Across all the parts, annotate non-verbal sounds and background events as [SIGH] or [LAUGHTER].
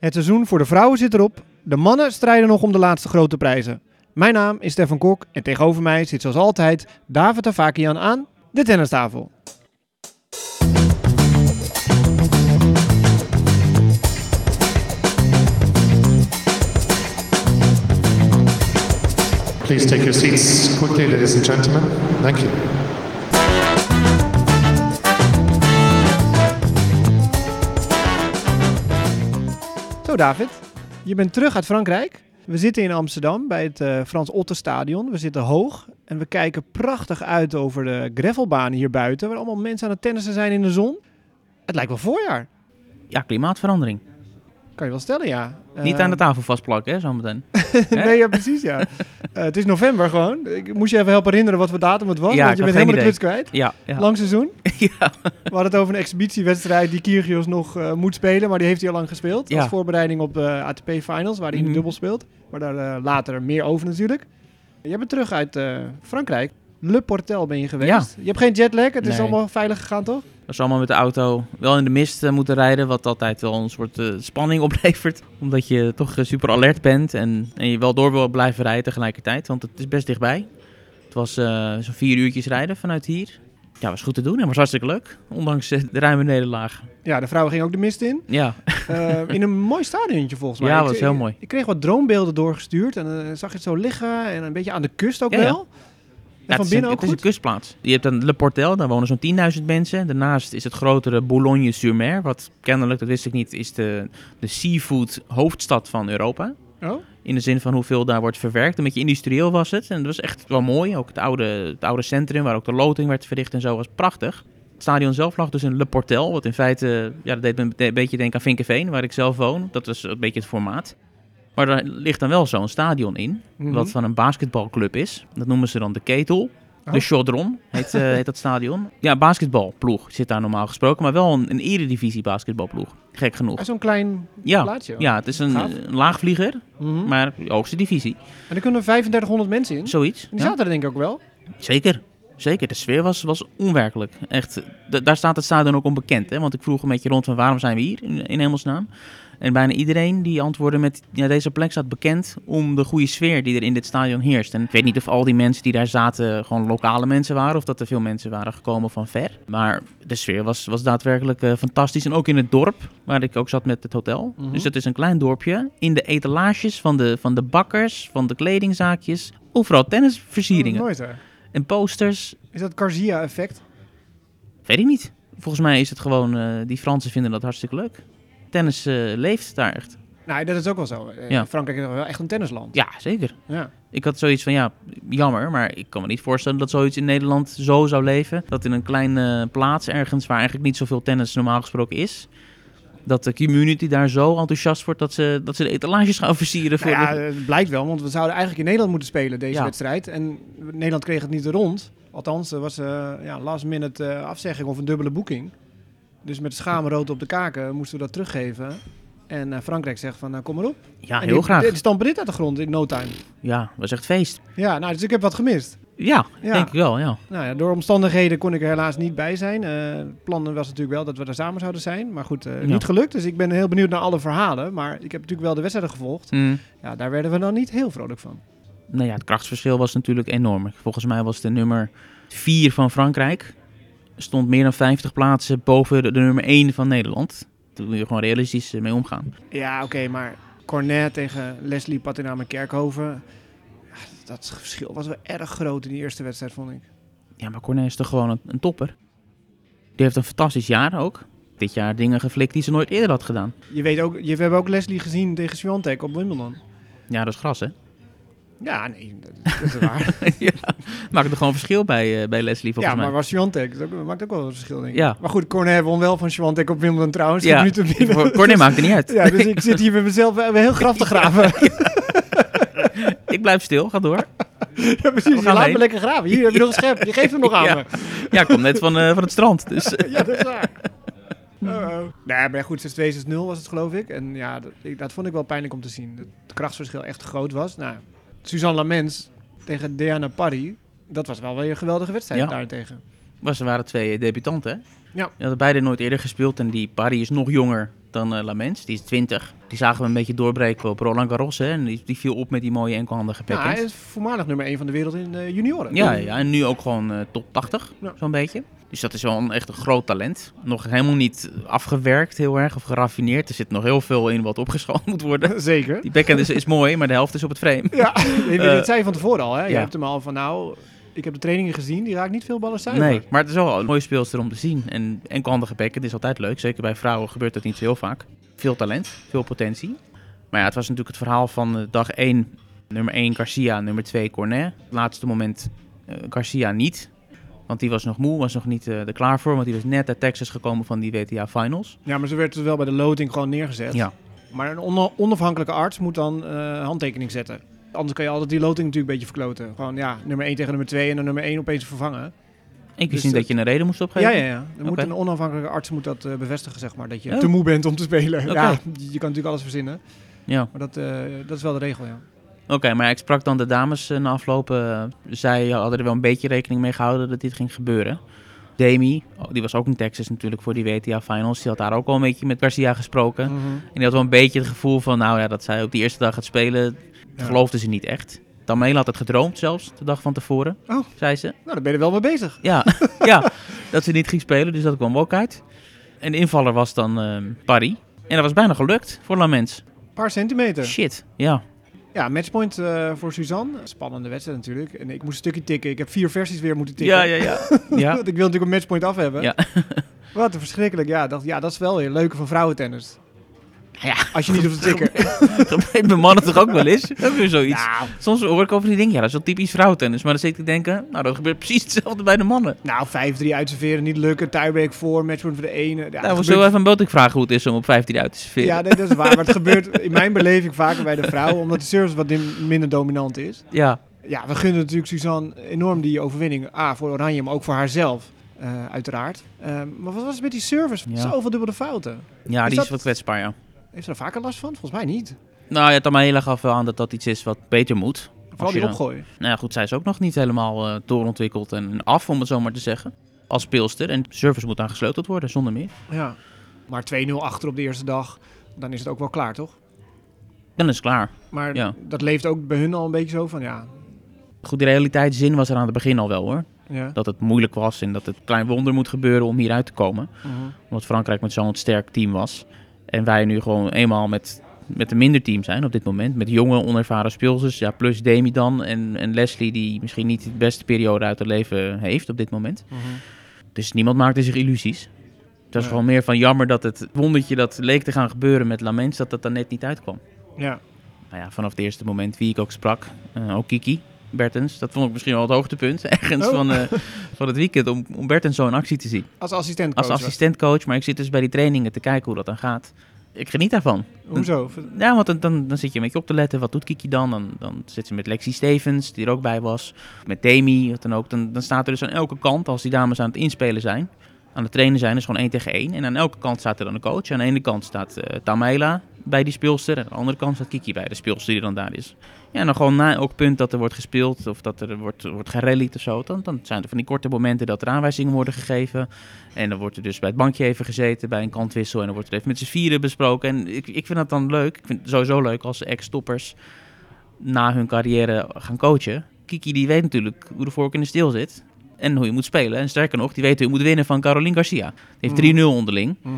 Het seizoen voor de vrouwen zit erop. De mannen strijden nog om de laatste grote prijzen. Mijn naam is Stefan Kok en tegenover mij zit zoals altijd David Avakian aan de tennistafel. Please take your seats quickly, ladies and gentlemen. Thank you. Zo David, je bent terug uit Frankrijk. We zitten in Amsterdam bij het eh, Frans Otter Stadion. We zitten hoog en we kijken prachtig uit over de gravelbanen hier buiten. Waar allemaal mensen aan het tennissen zijn in de zon. Het lijkt wel voorjaar. Ja, klimaatverandering. Kan je wel stellen, ja. Niet Eh, aan de tafel vastplakken, hè, zometeen. [LAUGHS] nee, ja, precies, ja. Eh, het is november gewoon. Ik moest je even helpen herinneren wat voor datum het was. Ja, want je bent helemaal de kluts kwijt. Ja, ja. Lang seizoen. [LAUGHS] ja. We hadden het over een exhibitiewedstrijd die Kyrgios nog eh, moet spelen. Maar die heeft hij al lang gespeeld. Ja. Als voorbereiding op de ATP Finals, waar hij in de Mhm. dubbel speelt. Maar daar eh, later meer over natuurlijk. Jij bent terug uit eh, Frankrijk. Le Portel ben je geweest. Ja. Je hebt geen jetlag. Het is allemaal veilig gegaan, toch? Dat is allemaal met de auto wel in de mist eh, moeten rijden, wat altijd wel een soort eh, spanning [LAUGHS] oplevert. Omdat je toch eh, super alert bent en, en je wel door wil blijven rijden tegelijkertijd, want het is best dichtbij. Het was eh, zo'n vier uurtjes rijden vanuit hier. Ja, was goed te doen en was hartstikke leuk, ondanks de ruime nederlaag. Ja, de vrouwen gingen ook de mist in. Ja, in een [LAUGHS] mooi stadiontje volgens mij. Ja, Ik- was heel mooi. Ik kreeg wat droombeelden doorgestuurd. En dan zag je het zo liggen. En een beetje aan de kust ook Ja, ja. En het, is een, binnen ook het is een kustplaats. Je hebt dan Le Portel, daar wonen zo'n 10.000 mensen. Daarnaast is het grotere Boulogne-sur-Mer, wat kennelijk, dat wist ik niet, is de, de seafood hoofdstad van Europa. Oh? In de zin van hoeveel daar wordt verwerkt. Een beetje industrieel was het. En dat was echt wel mooi. Ook het oude, het oude centrum waar ook de loting werd verricht en zo was prachtig. Het stadion zelf lag dus in Le Portel. Wat in feite, ja, dat deed me een beetje denken aan Vinkenveen, waar ik zelf woon. Dat was een beetje het formaat. Maar daar ligt dan wel zo'n stadion in, Mhm. wat van een basketbalclub is. Dat noemen ze dan de Ketel. Oh. De Chaudron heet, eh, heet dat stadion. Ja, basketbalploeg zit daar normaal gesproken. Maar wel een, een eredivisie basketbalploeg. Gek genoeg. Ah, Zo'n klein Ja, plaatsje. ja het is een, laagvlieger, Mhm. maar hoogste divisie. En er kunnen 3500 mensen in. Zoiets. En die ja. zaten er denk ik ook wel. Zeker. Zeker, de sfeer was, was onwerkelijk. Echt, daar staat het stadion ook onbekend. Hè? Want ik vroeg een beetje rond van waarom zijn we hier in, in hemelsnaam? En bijna iedereen die antwoordde met ja, deze plek staat bekend om de goede sfeer die er in dit stadion heerst. En ik weet niet of al die mensen die daar zaten gewoon lokale mensen waren of dat er veel mensen waren gekomen van ver. Maar de sfeer was, was daadwerkelijk eh, fantastisch. En ook in het dorp waar ik ook zat met het hotel. Mhm. Dus het is een klein dorpje. In de etalages van de, van de bakkers, van de kledingzaakjes. Overal tennisversieringen Oh, nooit hè. en posters. Is dat Garcia-effect? Weet ik niet. Volgens mij is het gewoon, eh, die Fransen vinden dat hartstikke leuk. Tennis eh, leeft daar echt. Nou, dat is ook wel zo. Eh, Ja. Frankrijk is wel echt een tennisland. Ja, zeker. Ja. Ik had zoiets van, ja, jammer, maar ik kan me niet voorstellen dat zoiets in Nederland zo zou leven. Dat in een kleine plaats ergens waar eigenlijk niet zoveel tennis normaal gesproken is, dat de community daar zo enthousiast wordt dat ze, dat ze de etalages gaan versieren. Voor Nou ja, de- het blijkt wel, want we zouden eigenlijk in Nederland moeten spelen deze Ja. wedstrijd. En Nederland kreeg het niet rond. Althans, er was eh ja, last minute eh, afzegging of een dubbele boeking. Dus met schaamrood op de kaken moesten we dat teruggeven. En eh, Frankrijk zegt van, nou, kom maar op. ja, en heel die, graag. Die stampen dit uit de grond in no time. Ja, was echt feest. Ja, nou, dus ik heb wat gemist. Ja, Ja. denk ik wel, ja. Nou ja, door omstandigheden kon ik er helaas niet bij zijn. Het plan was natuurlijk wel dat we er samen zouden zijn. Maar goed, eh, Ja. niet gelukt. Dus ik ben heel benieuwd naar alle verhalen. Maar ik heb natuurlijk wel de wedstrijden gevolgd. Hm. Ja, daar werden we dan niet heel vrolijk van. Nou ja, het krachtsverschil was natuurlijk enorm. Volgens mij was de nummer 4 van Frankrijk. Stond meer dan 50 plaatsen boven de, de nummer 1 van Nederland. Daar moet je gewoon realistisch eh, mee omgaan. Ja, oké, maar Cornet tegen Leslie Patinama Kerkhoven. Ja, dat verschil was wel erg groot in die eerste wedstrijd, vond ik. Ja, maar Cornet is toch gewoon een, een topper. Die heeft een fantastisch jaar ook. Dit jaar dingen geflikt die ze nooit eerder had gedaan. Je weet ook, je, we hebben ook Leslie gezien tegen Swiatek op Wimbledon. Ja, dat is gras, hè? Ja, nee, dat, is waar. [LAUGHS] ja, maakt er gewoon verschil bij, eh, bij Leslie, ja, volgens maar mij. was Swiatek, dat maakt ook wel een verschil, denk ik. Ja. Maar goed, Cornet won wel van Swiatek op Wimbledon trouwens. Ja, nu Cornet maakt het niet uit. [LAUGHS] Ja, dus ik zit hier met mezelf heel graf te graven. [LAUGHS] Ik blijf stil, ga door. Ja, precies. Je laat heen. me lekker graven. Hier heb je nog een schep. Je geeft hem nog aan Ja. me. Ja, ik kom net van, eh, van het strand. Dus Ja, dat is waar. Oh, oh. Nee, maar goed, 6-2, 6-0 was het geloof ik. En ja, dat, dat vond ik wel pijnlijk om te zien. Dat het krachtsverschil echt groot was. Nou, Suzanne Lamens tegen Diana Parry. Dat was wel weer een geweldige wedstrijd Ja. daartegen. was, er waren twee eh, debutanten. hè? Ja. Die hadden beide nooit eerder gespeeld. En die Parry is nog jonger dan eh Lamens. Die is 20. Die zagen we een beetje doorbreken op Roland Garros. Hè? En die, die viel op met die mooie enkelhandige Ja, backhand. hij is voormalig nummer 1 van de wereld in de junioren. Ja, ja, en nu ook gewoon eh, top 80, Ja. zo'n beetje. Dus dat is wel een, echt een groot talent. Nog helemaal niet afgewerkt heel erg of geraffineerd. Er zit nog heel veel in wat opgeschoond moet worden. [LAUGHS] Zeker. Die backhand is, is mooi, maar de helft is op het frame. Ja, [LAUGHS] dat zei je van tevoren al. Hè? Je ja. hebt hem al van nou, ik heb de trainingen gezien, die raakt niet veel ballen zuiver. Nee, maar het is wel een mooie speelster om te zien. En enkelhandige backhand is altijd leuk. Zeker bij vrouwen gebeurt dat niet zo heel vaak. Veel talent, veel potentie. Maar ja, het was natuurlijk het verhaal van eh, dag 1. Nummer 1 Garcia, nummer 2 Cornet. Laatste moment eh, Garcia niet. Want die was nog moe, was nog niet eh, er klaar voor. Want die was net uit Texas gekomen van die WTA Finals. Ja, maar ze werd dus wel bij de loting gewoon neergezet. Ja. Maar een on- onafhankelijke arts moet dan eh, handtekening zetten. Anders kan je altijd die loting natuurlijk een beetje verkloten. Gewoon ja, nummer 1 tegen nummer 2 en dan nummer 1 opeens vervangen. Ik wist Dus niet dat je een reden moest opgeven. Ja, ja, ja. Dan moet een onafhankelijke arts moet dat eh, bevestigen, zeg maar. Dat je Oh. te moe bent om te spelen. Ja, je kan natuurlijk alles verzinnen. Ja. Maar dat, dat is wel de regel, ja. Oké, maar ik sprak dan de dames eh, na afloop. eh, zij hadden er wel een beetje rekening mee gehouden dat dit ging gebeuren. Demi, oh, die was ook in Texas natuurlijk voor die WTA Finals. Die had daar ook al een beetje met Garcia gesproken. Mhm. En die had wel een beetje het gevoel van, nou ja, dat zij op die eerste dag gaat spelen, Ja. geloofde ze niet echt. Tamela had het gedroomd zelfs, de dag van tevoren, Oh. zei ze. Nou, daar ben je er wel mee bezig. Ja, [LAUGHS] ja, dat ze niet ging spelen, dus dat kwam ook uit. En de invaller was dan ehm Paris. En dat was bijna gelukt voor Lamens. Een paar centimeter. Shit, ja. Ja, matchpoint eh, voor Suzanne. Spannende wedstrijd natuurlijk. En ik moest een stukje tikken. Ik heb vier versies weer moeten tikken. Ja, ja, ja. [LAUGHS] ja. Want ik wil natuurlijk een matchpoint af hebben. Ja. [LAUGHS] Wat een verschrikkelijk. Ja, dat, ja, dat is wel weer leuke van vrouwentennis. Ja. Als je niet hoeft te tikken. [LAUGHS] Dat bij mannen toch ook wel eens? Ook weer zoiets. nou, Soms hoor ik over die dingen, ja, dat is wel typisch vrouwentennis. Maar dan zit ik te denken, nou, dat gebeurt precies hetzelfde bij de mannen. nou 5-3 uitserveren, niet lukken. Tiebreak voor, matchpoint voor de ene. Ja, nou, gebeurt- zullen even een botik vragen hoe het is om op 15 uit te serveren. Ja, nee, dat is waar. Maar het gebeurt in mijn beleving vaker bij de vrouwen. Omdat de service wat minder dominant is. ja. Ja, we gunnen natuurlijk Suzanne enorm die overwinning. A, voor Oranje, maar ook voor haarzelf. eh, uiteraard. Ehm, maar wat was het met die service? Ja. Zoveel dubbele fouten. ja, Is die dat- is wat kwetsbaar, ja. Heeft ze er vaker last van? Volgens mij niet. Nou ja, Tamahela gaf wel aan dat dat iets is wat beter moet. Vooral je die opgooien. Nou ja, goed, zij is ook nog niet helemaal eh, doorontwikkeld en af, om het zo maar te zeggen. Als speelster. En service moet aan gesleuteld worden, zonder meer. Ja. Maar 2-0 achter op de eerste dag, dan is het ook wel klaar, toch? Dan is het klaar. Maar Ja. dat leeft ook bij hun al een beetje zo van, ja... Goed, die realiteitszin was er aan het begin al wel hoor. ja. Dat het moeilijk was en dat het klein wonder moet gebeuren om hieruit te komen. Mhm. Omdat Frankrijk met zo'n sterk team was. En wij nu gewoon eenmaal met, met een minder team zijn op dit moment. Met jonge, onervaren speelsters. Ja, plus Demi dan en, en Leslie die misschien niet de beste periode uit het leven heeft op dit moment. Mhm. Dus niemand maakte zich illusies. Het was gewoon meer van jammer dat het wondertje dat leek te gaan gebeuren met Lamens, dat dat er net niet uitkwam. Ja. Nou ja, vanaf het eerste moment wie ik ook sprak, eh, ook Kiki, Bertens. Dat vond ik misschien wel het hoogtepunt [LAUGHS] ergens Oh. van, eh, van het weekend om, om Bertens zo in actie te zien. Als assistent Als assistentcoach, maar ik zit dus bij die trainingen te kijken hoe dat dan gaat. Ik geniet daarvan. Hoezo? Ja, want dan, dan, dan zit je een beetje op te letten. Wat doet Kiki dan? Dan, dan zit ze met Lexi Stevens, die er ook bij was. Met Demi, wat dan ook. Dan, dan staat er dus aan elke kant, als die dames aan het inspelen zijn, aan het trainen zijn, is gewoon één tegen één. En aan elke kant staat er dan een coach. Aan de ene kant staat eh Tamela bij die speelster. En aan de andere kant staat Kiki bij de speelster die dan daar is. Ja, en dan gewoon na elk punt dat er wordt gespeeld of dat er wordt, wordt gerallied of zo, dan, dan zijn er van die korte momenten dat er aanwijzingen worden gegeven. En dan wordt er dus bij het bankje even gezeten bij een kantwissel en dan wordt er even met z'n vieren besproken. En ik, ik vind dat dan leuk. Ik vind het sowieso leuk als ex-stoppers na hun carrière gaan coachen. Kiki die weet natuurlijk hoe de vork in de steel zit en hoe je moet spelen. En sterker nog, die weet hoe je moet winnen van Caroline Garcia. Die heeft 3-0 onderling Mhm.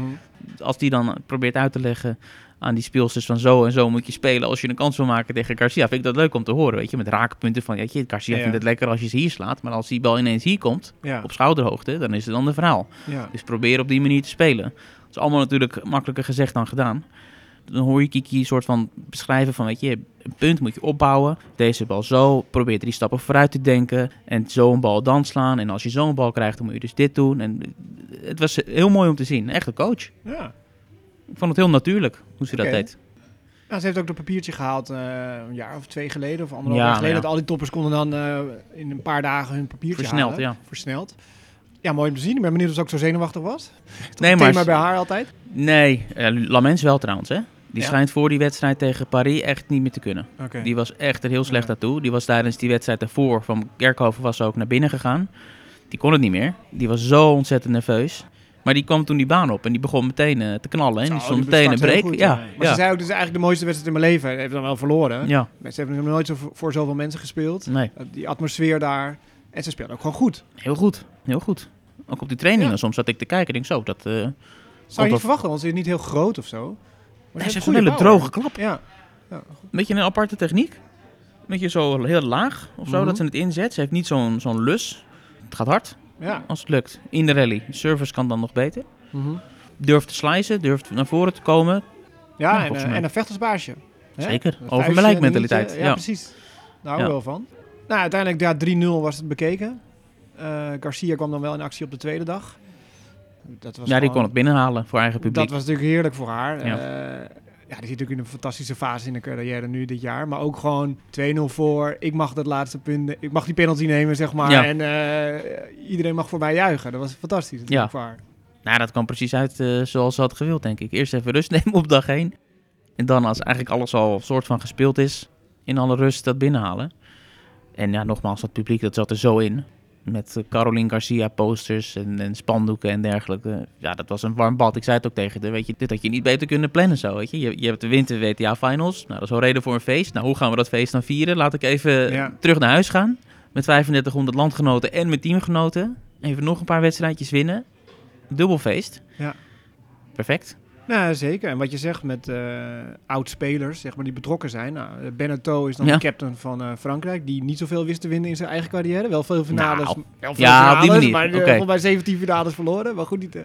als die dan probeert uit te leggen aan die speelsters van zo en zo moet je spelen als je een kans wil maken tegen Garcia, vind ik dat leuk om te horen, weet je, met raakpunten van, weet je, Garcia Ja, ja. vindt het lekker als je ze hier slaat, maar als die bal ineens hier komt, Ja. op schouderhoogte, dan is het dan de verhaal. ja. Dus probeer op die manier te spelen. Dat is allemaal natuurlijk makkelijker gezegd dan gedaan. Dan hoor je Kiki een soort van beschrijven van, weet je, een punt moet je opbouwen. Deze bal zo, probeer drie stappen vooruit te denken. En zo'n bal dan slaan. En als je zo'n bal krijgt, dan moet je dus dit doen. En het was heel mooi om te zien. Echt een coach. ja. Ik vond het heel natuurlijk hoe ze dat deed. Ja, ze heeft ook een papiertje gehaald eh, een jaar of twee geleden of anderhalf Ja, jaar geleden. ja. Dat al die toppers konden dan eh, in een paar dagen hun papiertje Versneld, halen. ja. Versneld. Ja, mooi om te zien. Ik ben benieuwd of ze ook zo zenuwachtig was. Toch Nee, maar thema bij haar altijd. Nee, eh, Lamens wel trouwens, hè. Die Ja? schijnt voor die wedstrijd tegen Paris echt niet meer te kunnen. Die was echt er heel slecht aan toe. Die was tijdens die wedstrijd daarvoor van Kerkhoven was ook naar binnen gegaan. Die kon het niet meer. Die was zo ontzettend nerveus. Maar die kwam toen die baan op en die begon meteen eh, te knallen. En die stond meteen een break. goed, ja, Maar ze zei ook, dit is eigenlijk de mooiste wedstrijd in mijn leven. Hij heeft dan wel verloren. ja, Ze hebben nog nooit zo voor, zoveel mensen gespeeld. nee, Uh, Die atmosfeer daar. En ze speelden ook gewoon goed. heel goed. Heel goed. Ook op die trainingen. Ja. Soms zat ik te kijken en denk zo, dat... eh Zou je niet verwachten, want ze is niet heel groot of zo. Maar ze goede een hele droge klap. Ja. Een beetje een aparte techniek. Beetje zo heel laag of zo, Mhm. dat ze het inzet. Ze heeft niet zo'n zo'n lus. Het gaat hard Ja. als het lukt. In de rally. Service kan dan nog beter. Mhm. Durft te slicen, durft naar voren te komen. Ja, Ja, en, een vechtersbaasje. Zeker. Over vuistje, gelijkmentaliteit. dingetje. Ja, Ja. precies. Daar hou ik Ja. wel van. Nou, uiteindelijk ja, 3-0 was het bekeken. Eh, Garcia kwam dan wel in actie op de tweede dag. Dat was Ja, die kon het binnenhalen voor eigen publiek. Dat was natuurlijk heerlijk voor haar. Ja. Ja. ja, die zit natuurlijk in een fantastische fase in de carrière nu dit jaar. Maar ook gewoon 2-0 voor. Ik mag dat laatste punt. Ik mag die penalty nemen, zeg maar. Ja. En eh, iedereen mag voor mij juichen. Dat was fantastisch Ja. voor haar. Nou, dat kwam precies uit eh, zoals ze had gewild, denk ik. Eerst even rust [LAUGHS] nemen op dag 1. En dan, als eigenlijk alles al soort van gespeeld is, in alle rust dat binnenhalen. En ja, nogmaals, dat publiek dat zat er zo in. Met eh, Caroline Garcia posters en, en spandoeken en dergelijke. Ja, dat was een warm bad. Ik zei het ook tegen haar. Weet je, dit had je niet beter kunnen plannen zo, weet je. Je, je hebt de winter WTA Finals. Nou, dat is wel reden voor een feest. Nou, hoe gaan we dat feest dan vieren? Laat ik even Ja. terug naar huis gaan. Met 3500 landgenoten en met teamgenoten. Even nog een paar wedstrijdjes winnen. Dubbelfeest. Ja. Perfect. Nou, zeker. En wat je zegt met eh oud-spelers, zeg maar, die betrokken zijn. Nou, eh, Beneteau is dan Ja. de captain van eh, Frankrijk, die niet zoveel wist te winnen in zijn eigen carrière. Wel veel finales. Nou, wel veel ja, op die. Maar Oké. volgens mij 17 finales verloren. Maar goed, niet, vond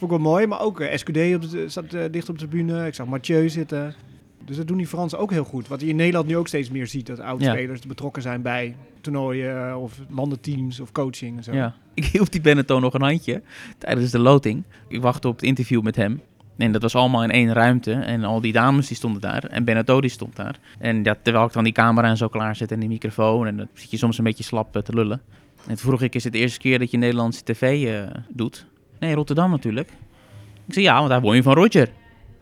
ik wel mooi. Maar ook SQD op de, zat dicht op de tribune. Ik zag Mathieu zitten. Dus dat doen die Fransen ook heel goed. Wat je in Nederland nu ook steeds meer ziet. Dat oud-spelers betrokken zijn bij toernooien of landenteams of coaching en zo. Ja. [LAUGHS] Ik hielp die Benetton nog een handje tijdens de loting. Ik wachtte op het interview met hem. En dat was allemaal in één ruimte. En al die dames die stonden daar. En Benetton die stond daar. En ja, terwijl ik dan die camera en zo klaarzet en die microfoon. En dan zit je soms een beetje slap eh, te lullen. En toen vroeg ik, is het de eerste keer dat je Nederlandse tv eh, doet? Nee, Rotterdam natuurlijk. Ik zei, ja, want daar won je van Roger.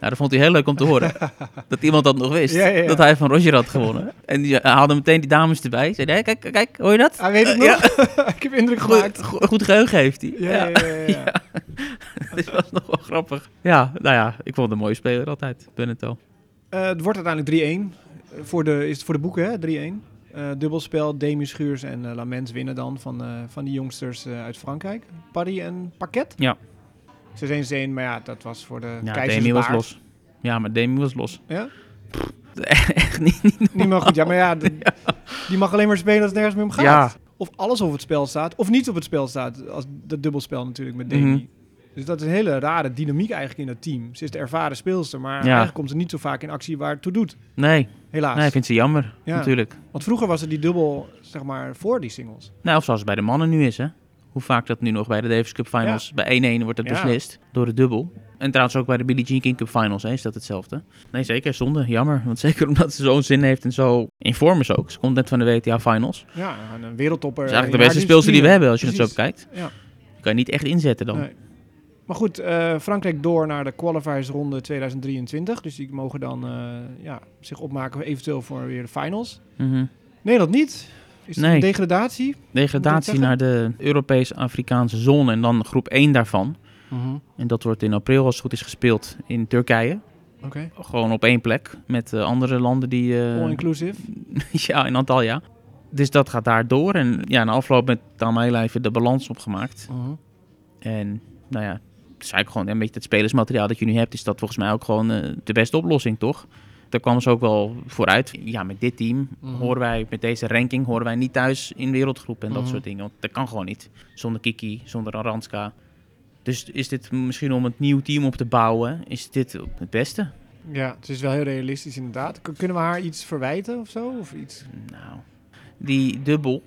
Nou, dat vond hij heel leuk om te horen. [LAUGHS] dat iemand dat nog wist. Ja, ja, ja. Dat hij van Roger had gewonnen. En die haalde meteen die dames erbij. Zei, hey, kijk, kijk, hoor je dat? Hij weet het Eh, nog. [LAUGHS] ik heb indruk gemaakt. Goed, goed, geheugen heeft hij. Ja, ja, ja, [LAUGHS] was nog wel grappig. Ja, nou ja, ik vond het een mooie speler altijd, Benetton. Eh, het wordt uiteindelijk 3-1. Eh, Voor de, is het voor de boeken, hè? 3-1. Eh, dubbelspel, Demi Schuurs en Lamens winnen dan van, van die jongsters uit Frankrijk. Parry en Paquet. Ja. Ze zijn een, maar ja, dat was voor de Ja. Demi was los. Ja, maar Demi was los. Ja? [LAUGHS] Echt niet. niet Niet meer goed. Ja, maar ja, de- die mag alleen maar spelen als het nergens meer om gaat. Ja. Of alles op het spel staat, of niet op het spel staat. Als dat dubbelspel natuurlijk met Demi. Mhm. Dus dat is een hele rare dynamiek eigenlijk in dat team. Ze is de ervaren speelster, maar eigenlijk komt ze niet zo vaak in actie waar het toe doet. Nee, Helaas. nee, ik vind ze jammer, Ja. natuurlijk. Want vroeger was het die dubbel, zeg maar, voor die singles. Nou, of zoals het bij de mannen nu is, hè. Hoe vaak dat nu nog bij de Davis Cup Finals, bij 1-1 wordt het Ja. beslist door de dubbel. En trouwens ook bij de Billie Jean King Cup Finals hè, is dat hetzelfde. Nee, zeker, zonde, jammer. Want [LAUGHS] zeker omdat ze zo'n zin heeft en zo in vorm is ook. Ze komt net van de WTA Finals. Dat Ja, en een wereldtopper. is in eigenlijk de beste speelster die we hebben, als je het zo bekijkt. Ja. Die kan je niet echt inzetten dan. Nee. Maar goed, eh, Frankrijk door naar de qualifiersronde 2023. Dus die mogen dan eh, ja, zich opmaken eventueel voor weer de finals. Mhm. Nederland niet. Is Nee. een degradatie? Degradatie naar de Europees-Afrikaanse zone en dan groep 1 daarvan. En dat wordt in april, als het goed is, gespeeld in Turkije. Oké. Gewoon op één plek met eh, andere landen die... eh, All inclusive. [LAUGHS] ja, in Antalya. Dus dat gaat daar door. En ja, na afloop met Tamela even de balans opgemaakt. En nou ja, het is eigenlijk gewoon een beetje het spelersmateriaal dat je nu hebt, is dat volgens mij ook gewoon eh, de beste oplossing, toch? Daar kwam ze ook wel vooruit. Ja, met dit team Mhm. horen wij, met deze ranking, horen wij niet thuis in wereldgroepen en dat Mhm. soort dingen. Want dat kan gewoon niet. Zonder Kiki, zonder Aranska. Dus is dit misschien om het nieuw team op te bouwen, is dit het beste? Ja, het is wel heel realistisch inderdaad. Kunnen we haar iets verwijten of zo? Of iets? Nou, die dubbel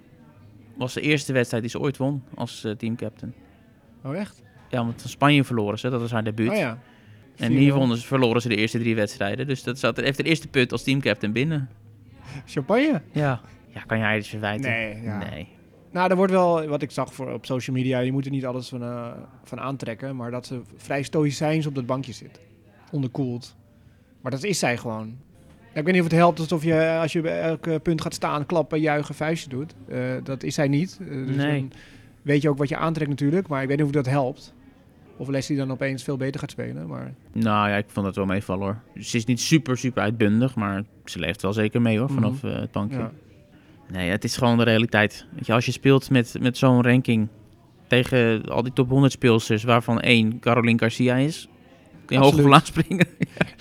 was de eerste wedstrijd die ze ooit won als eh, teamcaptain. Oh, echt? Ja, want van Spanje verloren ze, dat was haar debuut. Oh ja. En 4-0. hier wonnen ze, verloren ze de eerste drie wedstrijden. Dus dat zat, heeft de eerste punt als teamcaptain binnen. Champagne? Ja. Ja, kan jij iets verwijten? Nee, ja. Nee. Nou, er wordt wel, wat ik zag voor, op social media, je moet er niet alles van, eh, van aantrekken, maar dat ze vrij stoïcijns op dat bankje zit. Onderkoeld. Maar dat is zij gewoon. Ik weet niet of het helpt alsof je als je bij elk eh, punt gaat staan, klappen, juichen, vuistje doet. Eh, dat is zij niet. Eh, dus Nee. dan weet je ook wat je aantrekt natuurlijk, maar ik weet niet of dat helpt. Of Leslie dan opeens veel beter gaat spelen. Maar Nou ja, ik vond dat wel meevallen hoor. Ze is niet super, super uitbundig, maar ze leeft wel zeker mee hoor, vanaf eh, het bankje. ja. Nee, het is gewoon de realiteit. Weet je, als je speelt met, met zo'n ranking tegen al die top 100 speelsters, waarvan één Caroline Garcia is, kun je hoog op laat springen. [LAUGHS]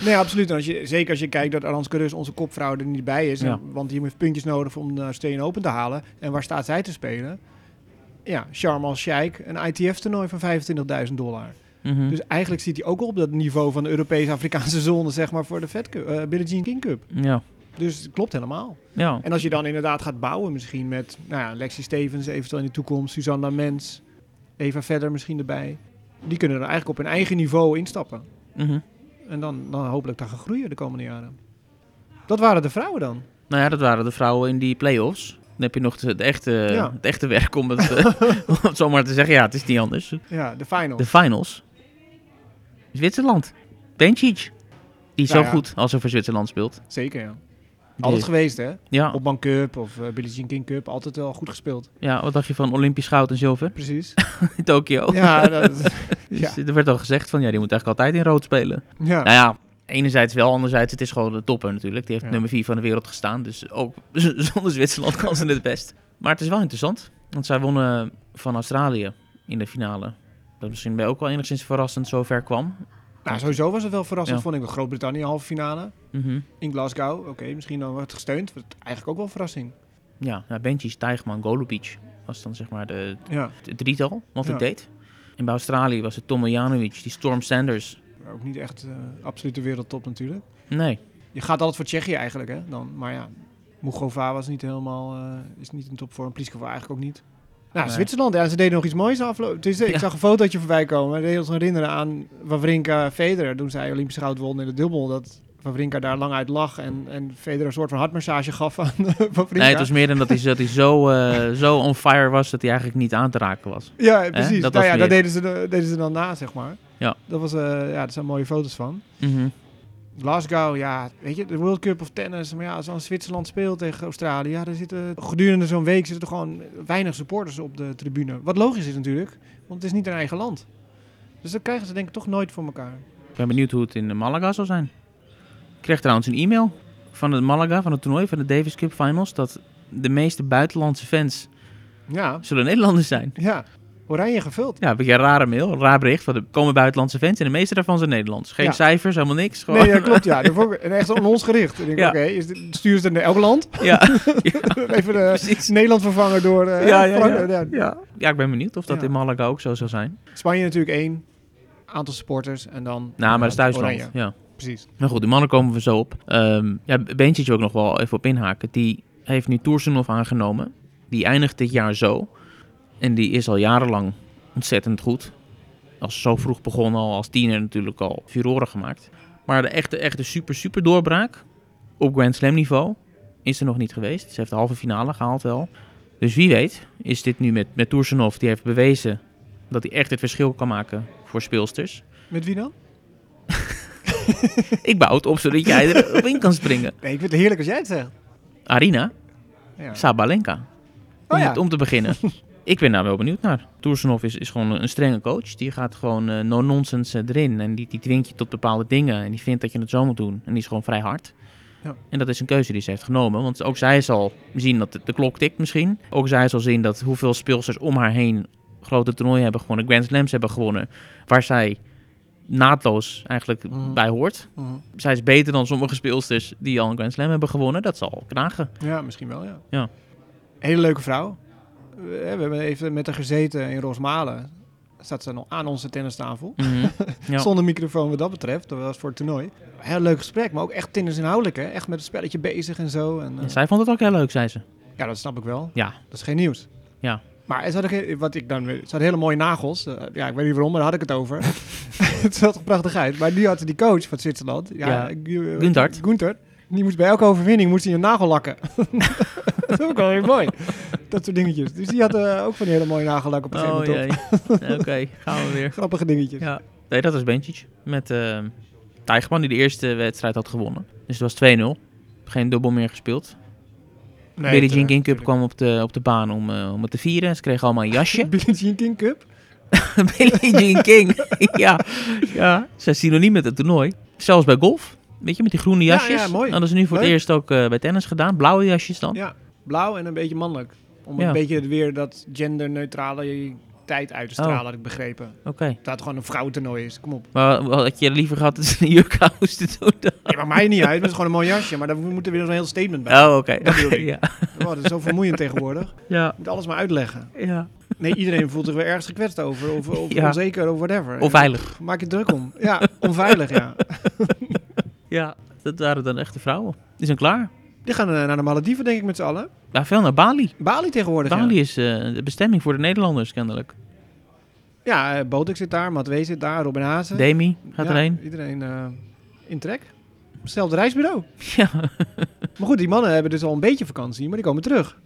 Nee, absoluut. En als je, zeker als je kijkt dat Aranska Rus, onze kopvrouw, er niet bij is. Ja. En- want die heeft puntjes nodig om de Australian Open te halen. En waar staat zij te spelen? Ja, Sharm el-Sheikh, een ITF-toernooi van 25.000 dollar. Mhm. Dus eigenlijk zit hij ook al op dat niveau van de Europese-Afrikaanse [LAUGHS] zone, zeg maar, voor de Fed Cup, eh, Billie Jean King Cup. Ja, Dus het klopt helemaal. ja. En als je dan inderdaad gaat bouwen, misschien met nou ja, Lexi Stevens eventueel in de toekomst, Suzanne Mens, Eva Verder misschien erbij. Die kunnen er eigenlijk op hun eigen niveau instappen. Mhm. En dan, dan hopelijk daar gaan groeien de komende jaren. Dat waren de vrouwen dan. Nou ja, dat waren de vrouwen in die play-offs. Dan heb je nog de, de echte, Ja. het echte werk om het, eh, [LAUGHS] om het zomaar te zeggen. Ja, het is niet anders. Ja, de final. De finals. Zwitserland. Bencic. Die Nou zo ja. goed als hij voor Zwitserland speelt. Zeker, ja. Die- Altijd geweest, hè? Ja, Op Bank Cup of eh Billie Jean King Cup. Altijd wel goed gespeeld. ja, wat dacht je van Olympisch goud en zilver Precies. in [LAUGHS] Tokio? ja, dat, Dus [LAUGHS] ja. Er werd al gezegd van, ja, die moet eigenlijk altijd in rood spelen. ja. Nou ja, enerzijds wel, anderzijds het is gewoon de topper natuurlijk. Die heeft Ja. nummer 4 van de wereld gestaan. Dus ook [LAUGHS] zonder Zwitserland kan ze het best. Maar het is wel interessant. Want zij wonnen van Australië in de finale. Dat misschien bij ook wel enigszins verrassend zover kwam. Nou, sowieso was het wel verrassend, Ja. vond ik. met Groot-Brittannië halve finale Mhm. in Glasgow. Oké, misschien dan wordt gesteund. Wat Eigenlijk ook wel verrassing. Ja, nou, Benji, Tijgman, Golubic was dan zeg maar de, Ja, het drietal wat het Ja. deed. En bij Australië was het Tom Janovic, die Storm Sanders. Ook niet echt eh absolute wereldtop natuurlijk. Nee, Je gaat altijd voor Tsjechië eigenlijk, hè? Dan, maar ja, Mugova was niet helemaal, eh, is niet in topvorm. Pliskova eigenlijk ook niet. Nou, Nee. Zwitserland, ja, ze deden nog iets moois afgelopen. Is- Ik Ja. zag een fotootje voorbij komen. Dat deed ons herinneren aan Wawrinka Federer. Toen zij Olympisch goud won in de dubbel. Dat Wawrinka daar lang uit lag en, en Federer een soort van hartmassage gaf aan [LAUGHS] Wawrinka. nee het was meer dan dat hij, dat hij zo, eh, zo on fire was dat hij eigenlijk niet aan te raken was. Ja, precies. Dat nou was ja, daar meer- deden ze, de- deden ze dan na, zeg maar. Ja. Dat was, eh, ja, dat zijn mooie foto's van. Mhm. Glasgow, ja, weet je, de World Cup of tennis. Maar ja, als dan Zwitserland speelt tegen Australië, ja, dan zitten gedurende zo'n week zitten er gewoon weinig supporters op de tribune. Wat logisch is natuurlijk, want het is niet hun eigen land. Dus dat krijgen ze denk ik toch nooit voor elkaar. Ik ben benieuwd hoe het in Malaga zal zijn. Ik kreeg trouwens een e-mail van het Malaga, van het toernooi, van de Davis Cup Finals, dat de meeste buitenlandse fans Ja, zullen Nederlanders zijn. ja. Oranje gevuld. Ja, een beetje een rare mail, een raar bericht. Want er komen buitenlandse fans en de meeste daarvan zijn Nederlands. Geen Ja. cijfers, helemaal niks. Gewoon. Nee, ja, klopt, ja. [LAUGHS] En echt aan ons gericht. Ik denk, Ja. oké, is dit- sturen ze naar elk land? Ja, [LAUGHS] Even de precies. Nederland vervangen door eh, Ja, ja, ja. Ja. Ik ben benieuwd of dat in Malaga ook zo zal zijn. Spanje natuurlijk één. Aantal supporters en dan... Nou, maar dat is ja, thuisland. Oranje, Ja. precies. Maar goed, die mannen komen we zo op. Ehm ja, Beentje ook nog wel even op inhaken. Die heeft nu Toersenhof aangenomen. Die eindigt dit jaar zo. En die is al jarenlang ontzettend goed. Als zo vroeg begonnen, al als tiener natuurlijk al furoren gemaakt. Maar de echte, echte super, super doorbraak op Grand Slam niveau is er nog niet geweest. Ze heeft de halve finale gehaald wel. Dus wie weet is dit nu met, met die heeft bewezen dat hij echt het verschil kan maken voor speelsters. Met wie dan? [LAUGHS] Ik bouw het op zodat jij erop in kan springen. Nee, ik vind het heerlijk als jij het zegt. Arina Ja. Sabalenka. Om, Oh ja. het- om te beginnen. [LAUGHS] ik ben daar wel benieuwd naar. Toersenhof is, is gewoon een strenge coach. Die gaat gewoon eh, no-nonsense eh, erin. En die, die dwingt je tot bepaalde dingen. En die vindt dat je het zo moet doen. En die is gewoon vrij hard. Ja. En dat is een keuze die ze heeft genomen. Want ook zij zal zien dat de, de klok tikt misschien. Ook zij zal zien dat hoeveel speelsters om haar heen grote toernooien hebben gewonnen. Grand Slams hebben gewonnen. Waar zij naadloos eigenlijk Mhm. bij hoort. Mhm. Zij is beter dan sommige speelsters die al een Grand Slam hebben gewonnen. Dat zal knagen. Ja, misschien wel, ja. Ja. Hele leuke vrouw. We, we hebben even met haar gezeten in Rosmalen. Staat ze nog aan onze tennistafel. Mhm. [LAUGHS] Ja. Zonder microfoon wat dat betreft. Dat was voor het toernooi. Heel leuk gesprek, maar ook echt tennisinhoudelijk. Hè? Echt met het spelletje bezig en zo. En, eh, zij vond het ook heel leuk, zei ze. Ja, dat snap ik wel. Ja. Dat is geen nieuws. Ja. Maar ze hadden, wat ik dan, ze hadden hele mooie nagels. Eh, ja, ik weet niet waarom, maar daar had ik het over. [LAUGHS] het zag er prachtig uit. Maar nu had ze die coach van Zwitserland. Ja, Ja, eh. Guntert. Die moest bij elke overwinning moest hij een nagel lakken. [LAUGHS] dat vond ik wel heel mooi. Dat soort dingetjes. Dus die had eh, ook van die hele mooie nagellak op een gegeven Oh moment. Oké, gaan we weer. Grappige dingetjes. Ja. Nee, dat was Bencic. Met Tijgerman die de eerste wedstrijd had gewonnen. Dus het was 2-0. Geen dubbel meer gespeeld. Nee, Billie Jean King Cup kwam op de, op de baan om, eh, om het te vieren. Ze kregen allemaal een jasje. [LAUGHS] Billie Jean King Cup? [LAUGHS] Billie Jean King. ja, ja, ze is synoniem met het toernooi. Zelfs bij golf. Weet je, met die groene Ja, jasjes. ja, mooi. Hadden ze nu voor het eerst ook eh, bij tennis gedaan. Blauwe jasjes dan. Ja, blauw en een beetje mannelijk. Om Ja. een beetje weer dat genderneutrale tijd uit te stralen, Oh. had ik begrepen. Oké. Dat het gewoon een vrouwentoernooi is. Kom op. Maar wat had je liever gehad dat ze een jurkhuis te doen? dan? Nee, maar mij niet uit. Het is gewoon een mooi jasje. Maar daar moet er weer zo'n heel statement bij. Oh, oké. Dat ik. [LAUGHS] ja. Oh, dat is zo vermoeiend tegenwoordig. Ja. Je moet alles maar uitleggen. ja. Nee, iedereen voelt zich weer ergens gekwetst over. Of, of Ja. onzeker of whatever. Onveilig. Maak je druk om. Ja, onveilig, ja. [LAUGHS] Ja, dat waren dan echte vrouwen. Die zijn klaar. Die gaan eh, naar de Malediven, denk ik, met z'n allen. Ja, veel naar Bali. Bali tegenwoordig, Bali ja. is eh, de bestemming voor de Nederlanders, kennelijk. Ja, uh, Botek zit daar, Matwee zit daar, Robin Hazen. Demi gaat Ja, erheen. Iedereen eh, in trek. Hetzelfde reisbureau. [LAUGHS] Ja. Maar goed, die mannen hebben dus al een beetje vakantie, maar die komen terug.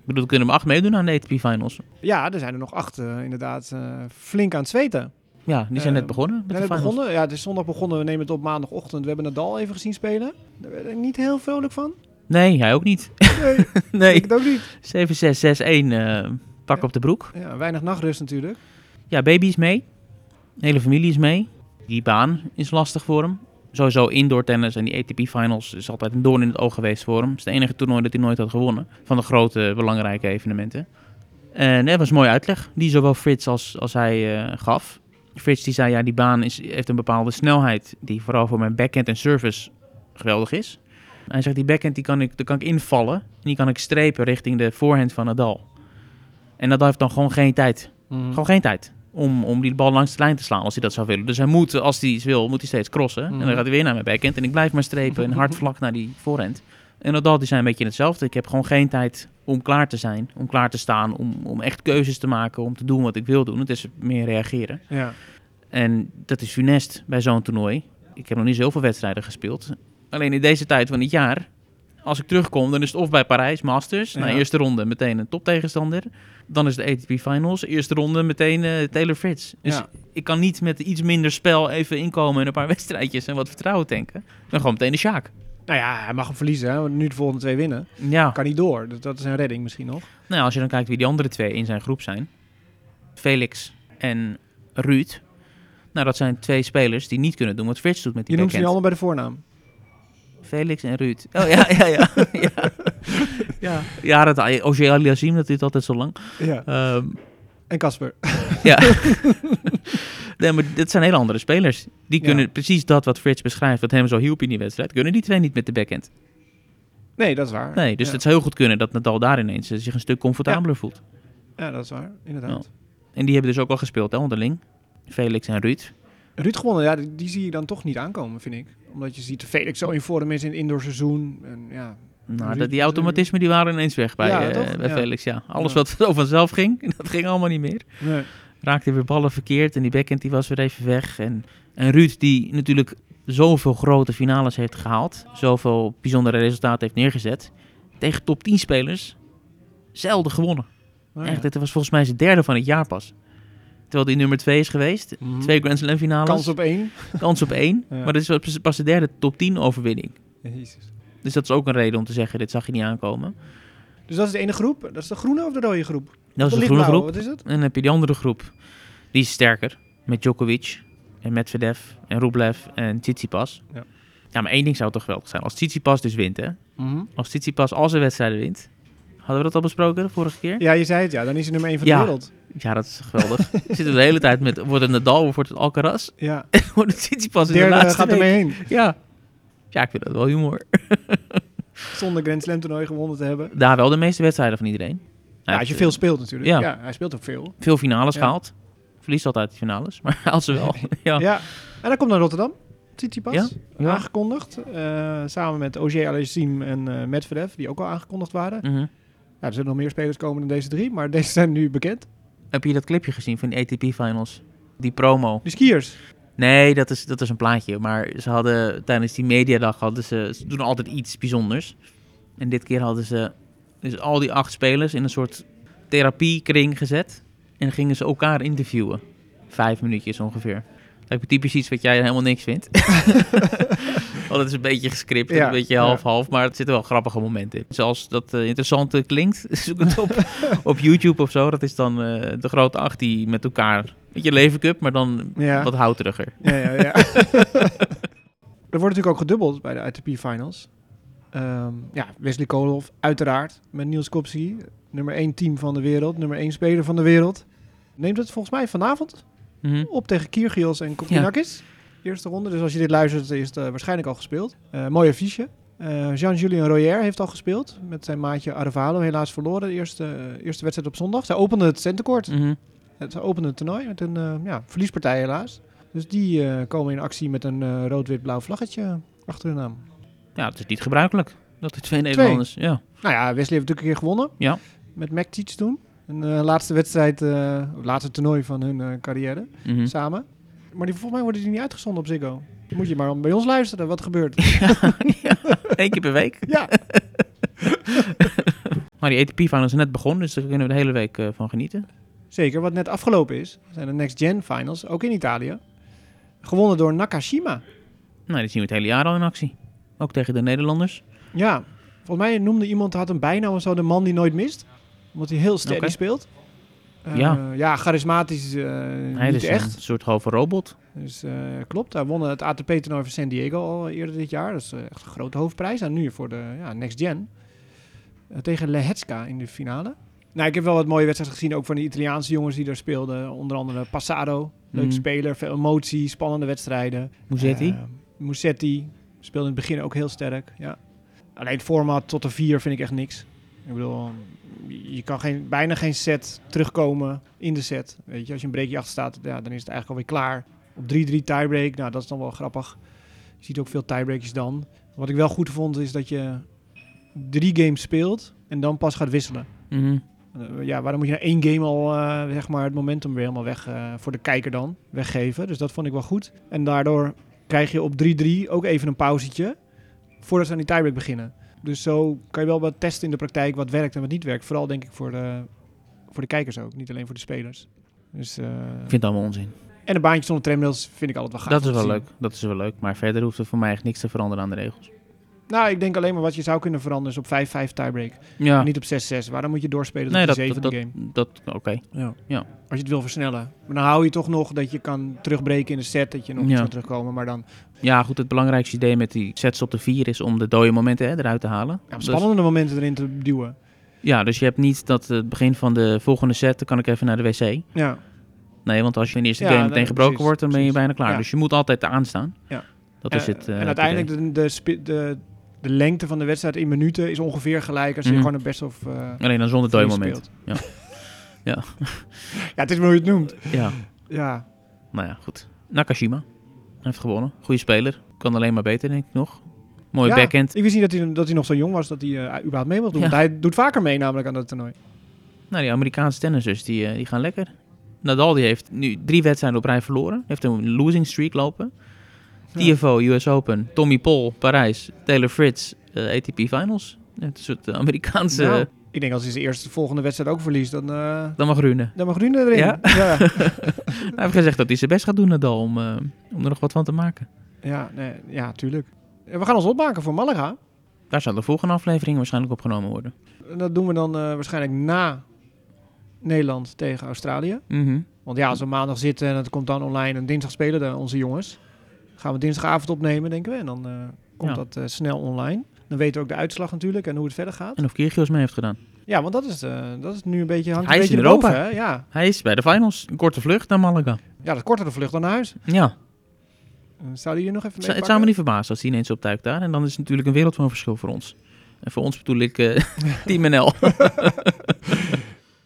Ik bedoel, kunnen we acht meedoen aan de ATP Finals. Ja, er zijn er nog acht eh, inderdaad eh, flink aan het zweten. Ja, die zijn Eh, net begonnen We met net begonnen. Ja, het is zondag begonnen. We nemen het op maandagochtend. We hebben Nadal even gezien spelen. Daar ben ik niet heel vrolijk van. Nee, hij ook niet. Nee, [LAUGHS] nee. ik ook niet. 7-6, 6-1, eh, pak Ja. op de broek. Ja, weinig nachtrust natuurlijk. Ja, baby is mee. De hele familie is mee. Die baan is lastig voor hem. Sowieso indoor tennis en die ATP Finals is altijd een doorn in het oog geweest voor hem. Het is het enige toernooi dat hij nooit had gewonnen. Van de grote belangrijke evenementen. En dat was een mooie uitleg die zowel Frits als, als hij eh, gaf. Frits die zei, ja, die baan is, heeft een bepaalde snelheid die vooral voor mijn backhand en service geweldig is. Hij zegt, die backhand die kan ik, daar kan ik invallen en die kan ik strepen richting de voorhand van Nadal. En Nadal heeft dan gewoon geen tijd. Gewoon geen tijd om, om die bal langs de lijn te slaan als hij dat zou willen. Dus hij moet, als hij iets wil, moet hij steeds crossen. En Mhm. dan gaat hij weer naar mijn backhand en ik blijf maar strepen en hard [LAUGHS] vlak naar die voorhand. En Nadal die zijn een beetje hetzelfde. Ik heb gewoon geen tijd om klaar te zijn, om klaar te staan, om, om echt keuzes te maken, om te doen wat ik wil doen. Het is meer reageren. Ja. En dat is funest bij zo'n toernooi. Ik heb nog niet zoveel wedstrijden gespeeld. Alleen in deze tijd van het jaar, als ik terugkom, dan is het of bij Parijs Masters, na Ja. eerste ronde meteen een toptegenstander. Dan is de ATP Finals, eerste ronde meteen eh, Taylor Fritz. Dus Ja. ik kan niet met iets minder spel even inkomen en een paar [LAUGHS] wedstrijdjes en wat vertrouwen tanken. Dan gewoon meteen de Sjaak. Nou ja, hij mag hem verliezen. Hè? want Nu de volgende twee winnen. Ja, Kan niet door. Dat is een redding misschien nog. nou, als je dan kijkt wie die andere twee in zijn groep zijn. Felix en Ruud. Nou, dat zijn twee spelers die niet kunnen doen wat Fritz doet met die Je noemt ze nu allemaal bij de voornaam. Felix en Ruud. Oh ja, ja, ja. [LAUGHS] ja. ja. ja dat Ogier Aliassime, dat duurt altijd zo lang. Ja. Ehm, En Casper. ja. [LAUGHS] nee, maar dit zijn hele andere spelers. Die Ja. kunnen precies dat wat Frits beschrijft, wat hem zo hielp in die wedstrijd, kunnen die twee niet met de backhand. Nee, dat is waar. Nee, dus ja. het zou heel goed kunnen dat Nadal daar ineens eh, zich een stuk comfortabeler voelt. Ja, dat is waar. Inderdaad. En die hebben dus ook al gespeeld, hè, onderling. Felix en Ruud. Ruud gewonnen, ja, die, die zie je dan toch niet aankomen, vind ik. Omdat je ziet, Felix zo in vorm is in het indoor seizoen. En ja, Nou, dat, die is- automatismen die waren ineens weg bij, Ja, eh, bij Ja. Felix. Ja. Alles Ja. wat [LAUGHS] zo vanzelf ging, [LAUGHS] dat ging allemaal niet meer. nee. Raakte weer ballen verkeerd en die backhand die was weer even weg. En, en Ruud die natuurlijk zoveel grote finales heeft gehaald, zoveel bijzondere resultaten heeft neergezet, tegen top 10 spelers, zelden gewonnen. Oh, ja. Echt, dit was volgens mij zijn derde van het jaar pas. Terwijl hij nummer 2 is geweest, Mhm. twee Grand Slam finales, Kans op één. [LAUGHS] kans op één. Ja. Maar dit is pas- pas de derde top 10 overwinning. Jezus. Dus dat is ook een reden om te zeggen, dit zag je niet aankomen. Dus dat is de ene groep. Dat is de groene of de rode groep? Dat is de de groene groep. Wat is het? En dan heb je die andere groep. Die is sterker. Met Djokovic en Medvedev en Rublev en Tsitsipas. Ja. Ja. maar één ding zou toch geweldig zijn. Als Tsitsipas dus wint, hè. Mhm. Als Tsitsipas al zijn wedstrijden wint. Hadden we dat al besproken de vorige keer? Ja, je zei het ja. Dan is hij nummer één van Ja. de wereld. Ja, dat is geweldig. [LAUGHS] We zitten de hele tijd met, wordt het Nadal of wordt het Alcaraz? Ja. [LAUGHS] wordt het Tsitsipas in de Derde laatste gaat week. ermee heen. Ja. Ja, ik vind dat wel humor. [LAUGHS] Zonder Grand Slam toernooi gewonnen te hebben. Daar wel de meeste wedstrijden van iedereen. Ja, als heeft, je veel speelt natuurlijk. ja. Ja. hij speelt ook veel. veel finales Ja. gehaald. Verliest altijd die finales, maar [LAUGHS] haalt ze wel. [LAUGHS] ja. Ja. En dan komt naar Rotterdam. Tsitsipas. Ja. Aangekondigd. eh, samen met Ogier Aliassime en eh Medvedev. Die ook al aangekondigd waren. Mhm. Ja, er zullen nog meer spelers komen dan deze drie. Maar [LAUGHS] deze zijn nu bekend. Heb je dat clipje gezien van de ATP Finals? Die promo. De skiers. Nee, dat is, dat is een plaatje. Maar ze hadden tijdens die mediadag hadden ze, doen altijd iets bijzonders. En dit keer hadden ze dus al die acht spelers in een soort therapiekring gezet. En gingen ze elkaar interviewen. Vijf minuutjes ongeveer. Lijkt me typisch iets wat jij helemaal niks vindt. [LAUGHS] Want het is een beetje gescript, Ja, een beetje ja. half-half, maar er zitten wel grappige momenten in. Zoals dat eh, interessant eh, klinkt, [LAUGHS] zoek het op [LAUGHS] op YouTube of zo. Dat is dan eh, de grote acht die met elkaar, met je levencup, maar dan Ja. wat houteriger. Ja, ja, ja. [LAUGHS] er wordt natuurlijk ook gedubbeld bij de ITP Finals. Ehm, ja, Wesley Koolhof, uiteraard. Met Niels Kopsy, nummer 1 team van de wereld, nummer 1 speler van de wereld. Neemt het volgens mij vanavond Mhm. op tegen Kyrgios en Kokkinakis. Eerste ronde, dus als je dit luistert is het eh, waarschijnlijk al gespeeld. Eh mooi affiche. Eh, Jean-Julien Royer heeft al gespeeld met zijn maatje Arevalo. Helaas verloren de eerste, eerste wedstrijd op zondag. Zij opende het centercourt. Mhm. Het opende het toernooi met een ja, verliespartij helaas. Dus die komen in actie met een rood-wit-blauw vlaggetje achter hun naam. Ja, het is niet gebruikelijk dat de twee Nederlanders... Ja. Nou ja, Wesley heeft natuurlijk een keer gewonnen. Ja. Met McTeach toen. Een laatste wedstrijd, laatste toernooi van hun carrière Mhm. samen. Maar die, volgens mij worden die niet uitgezonden op Ziggo. Dan moet je maar bij ons luisteren wat gebeurt. [LAUGHS] ja, Eén keer per week. [LAUGHS] ja, [LAUGHS] Maar die ATP-finals is net begonnen, dus daar kunnen we de hele week eh, van genieten. zeker. Wat net afgelopen is, zijn de Next Gen Finals, ook in Italië. Gewonnen door Nakashima. Nou, die zien we het hele jaar al in actie. Ook tegen de Nederlanders. Ja, volgens mij noemde iemand, had een bijnaam of zo, de man die nooit mist. Omdat hij heel Oké. speelt. Eh, Ja. ja, charismatisch eh, Hij niet is echt. een soort halve robot. Dus eh, klopt, hij won het ATP-toernooi van San Diego al eerder dit jaar. Dat is echt een grote hoofdprijs. En nu voor de ja, Next Gen. Tegen Lehetska in de finale. Nou, ik heb wel wat mooie wedstrijden gezien, ook van de Italiaanse jongens die daar speelden. Onder andere Passaro, leuke Mhm. speler, veel emotie, spannende wedstrijden. Musetti. Musetti speelde in het begin ook heel sterk. Ja. Alleen het format tot de vier vind ik echt niks. Ik bedoel, je kan geen, bijna geen set terugkomen in de set. Weet je, als je een breakje achter staat, ja, dan is het eigenlijk alweer klaar. Op 3-3 tiebreak, nou dat is dan wel grappig. Je ziet ook veel tiebreakjes dan. Wat ik wel goed vond is dat je drie games speelt en dan pas gaat wisselen. Eh, ja, waarom moet je na één game al eh, zeg maar het momentum weer helemaal weg eh, voor de kijker dan weggeven? Dus dat vond ik wel goed. En daardoor krijg je op 3-3 ook even een pauzetje voordat ze aan die tiebreak beginnen. Dus zo kan je wel wat testen in de praktijk wat werkt en wat niet werkt. Vooral denk ik voor de, voor de kijkers ook, niet alleen voor de spelers. Dus, eh, Ik vind het allemaal onzin. en een baantje zonder tramrails vind ik altijd wel gaaf. Dat is wel zien. leuk. Dat is wel leuk. Maar verder hoeft er voor mij echt niks te veranderen aan de regels. Nou, ik denk alleen maar wat je zou kunnen veranderen is op 5-5 tiebreak. Ja. Niet op 6-6. Waarom moet je doorspelen nee, tot de zevende dat, game? dat oké. Ja. Ja. Als je het wil versnellen. Maar dan hou je toch nog dat je kan terugbreken in de set. Dat je nog Ja. kan terugkomen. Maar dan Ja, goed. Het belangrijkste idee met die sets op de vier is om de dode momenten hè, eruit te halen. ja, Dus- spannende momenten erin te duwen. ja, dus je hebt niet dat het begin van de volgende set, dan kan ik even naar de wc. Ja, Nee, want als je in de eerste Ja, game meteen gebroken precies, wordt, dan ben je precies. bijna klaar. Dus je moet altijd aanstaan. Ja. Dat is het. eh, en uiteindelijk de, de, de, de lengte van de wedstrijd in minuten is ongeveer gelijk als je Mhm. gewoon een best of uh, Alleen dan zonder moment. speelt. Ja. Ja. [LAUGHS] ja, het is maar hoe je het noemt. Ja, Ja, nou ja, goed. Nakashima heeft gewonnen. Goede speler. Kan alleen maar beter, denk ik nog. Mooie Ja, backhand. Ik wist niet dat hij, dat hij nog zo jong was dat hij eh, überhaupt mee mocht doen. Ja. Want hij doet vaker mee namelijk aan dat toernooi. Nou, die Amerikaanse tennissers, die, eh, die gaan lekker. Nadal die heeft nu drie wedstrijden op rij verloren. Heeft een losing streak lopen. TFO, US Open, Tommy Paul, Parijs, Taylor Fritz, eh, ATP Finals. Het is een soort eh, Amerikaanse... Nou, ik denk als hij zijn eerste volgende wedstrijd ook verliest, dan, eh Dan mag Rune. dan mag Rune erin. Ja? ja. [LAUGHS] Hij heeft gezegd dat hij zijn best gaat doen, Nadal, om, om er nog wat van te maken. Ja, nee, ja, tuurlijk. En We gaan ons opmaken voor Malaga. Daar zal de volgende aflevering waarschijnlijk opgenomen worden. En dat doen we dan waarschijnlijk na Nederland tegen Australië. Mhm. Want ja, als we maandag zitten en het komt dan online en dinsdag spelen de, onze jongens. Gaan we dinsdagavond opnemen, denken we. En dan eh, komt Ja. dat eh, snel online. Dan weten we ook de uitslag natuurlijk en hoe het verder gaat. En of Kyrgios mee heeft gedaan. Ja, want dat is, eh, dat is nu een beetje, hangt Hij een is beetje in Europa. hè? Ja. Hij is bij de finals. Een korte vlucht naar Malaga. ja, dat is korter de vlucht dan naar huis. Ja, Zou die hier nog even het, mee zou- het zou me niet verbazen als hij ineens optuikt daar. En dan is het natuurlijk een wereld van verschil voor ons. En voor ons bedoel ik eh, [LAUGHS] Team NL.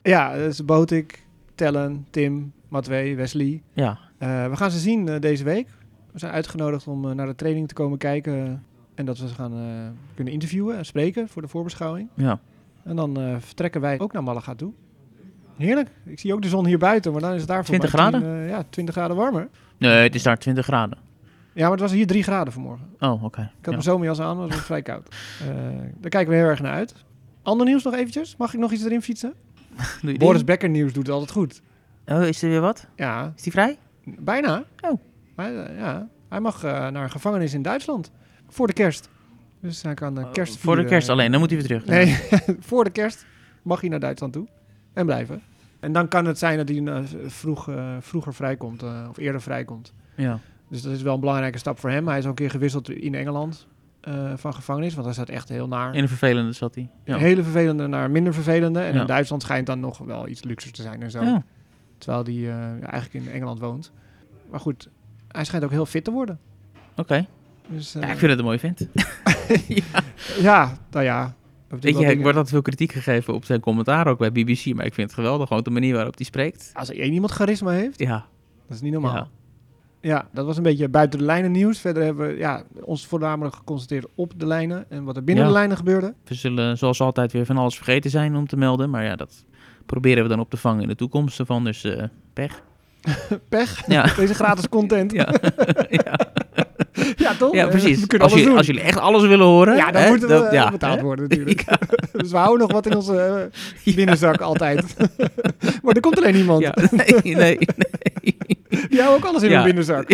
Ja, dus Botik, Tellen, Tim, Matwee, Wesley. ja, we gaan ze zien deze week. We zijn uitgenodigd om eh, naar de training te komen kijken. En dat we ze gaan eh, kunnen interviewen en spreken voor de voorbeschouwing. ja. En dan eh, vertrekken wij ook naar Malaga toe. Heerlijk. Ik zie ook de zon hier buiten, maar dan is het daar voor 20 mij graden? 10, ja, 20 graden warmer. Nee, het is daar 20 graden. Ja, maar het was hier 3 graden vanmorgen. Oh, oké. Ik had Ja. mijn zomerjas aan, maar het was vrij koud. Daar kijken we heel erg naar uit. Ander nieuws nog eventjes? Mag ik nog iets erin fietsen? [LAUGHS] Boris Becker nieuws doet het altijd goed. Oh, is er weer wat? Ja, Is die vrij? bijna. Oh. Maar, eh, ja, hij mag eh, naar een gevangenis in Duitsland. voor de kerst. Dus hij kan uh, kerst Voor de kerst alleen, dan moet hij weer terug. Nee, [LAUGHS] voor de kerst mag hij naar Duitsland toe en blijven. En dan kan het zijn dat hij eh, vroeg, vroeger vrijkomt of eerder vrijkomt. Ja. Dus dat is wel een belangrijke stap voor hem. Hij is ook een keer gewisseld in Engeland van gevangenis, want hij zat echt heel naar. In een vervelende zat hij. Ja. Hele vervelende naar minder vervelende. En Ja. in Duitsland schijnt dan nog wel iets luxer te zijn en zo. Ja. Terwijl hij eigenlijk in Engeland woont. Maar goed, hij schijnt ook heel fit te worden. Oké. Dus, eh, Ja, ik vind het een mooie vent. [LAUGHS] ja, nou ja. Weet je, Dingen- ik wordt altijd veel kritiek gegeven op zijn commentaar ook bij BBC, maar ik vind het geweldig, gewoon de manier waarop hij spreekt. Als er één iemand charisma heeft, Ja, dat is niet normaal. ja. Ja, dat was een beetje buiten de lijnen nieuws. Verder hebben we ja, ons voornamelijk geconcentreerd op de lijnen en wat er binnen Ja. de lijnen gebeurde. We zullen zoals altijd weer van alles vergeten zijn om te melden, maar ja, dat proberen we dan op te vangen in de toekomst ervan, dus eh, pech. [LAUGHS] Pech, Ja. [LAUGHS] deze gratis content. Ja, [LAUGHS] Ja, ja. toch? ja precies. We Als, als jullie echt alles willen horen, ja, dan hè, moeten we dat- eh, ja, betaald worden natuurlijk. dus we houden nog wat in onze eh, binnenzak altijd. maar er komt alleen niemand. Nee, nee, nee. Die houden ook alles in hun binnenzak.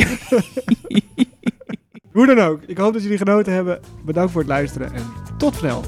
Hoe dan ook. Ik hoop dat jullie genoten hebben. Bedankt voor het luisteren en tot snel.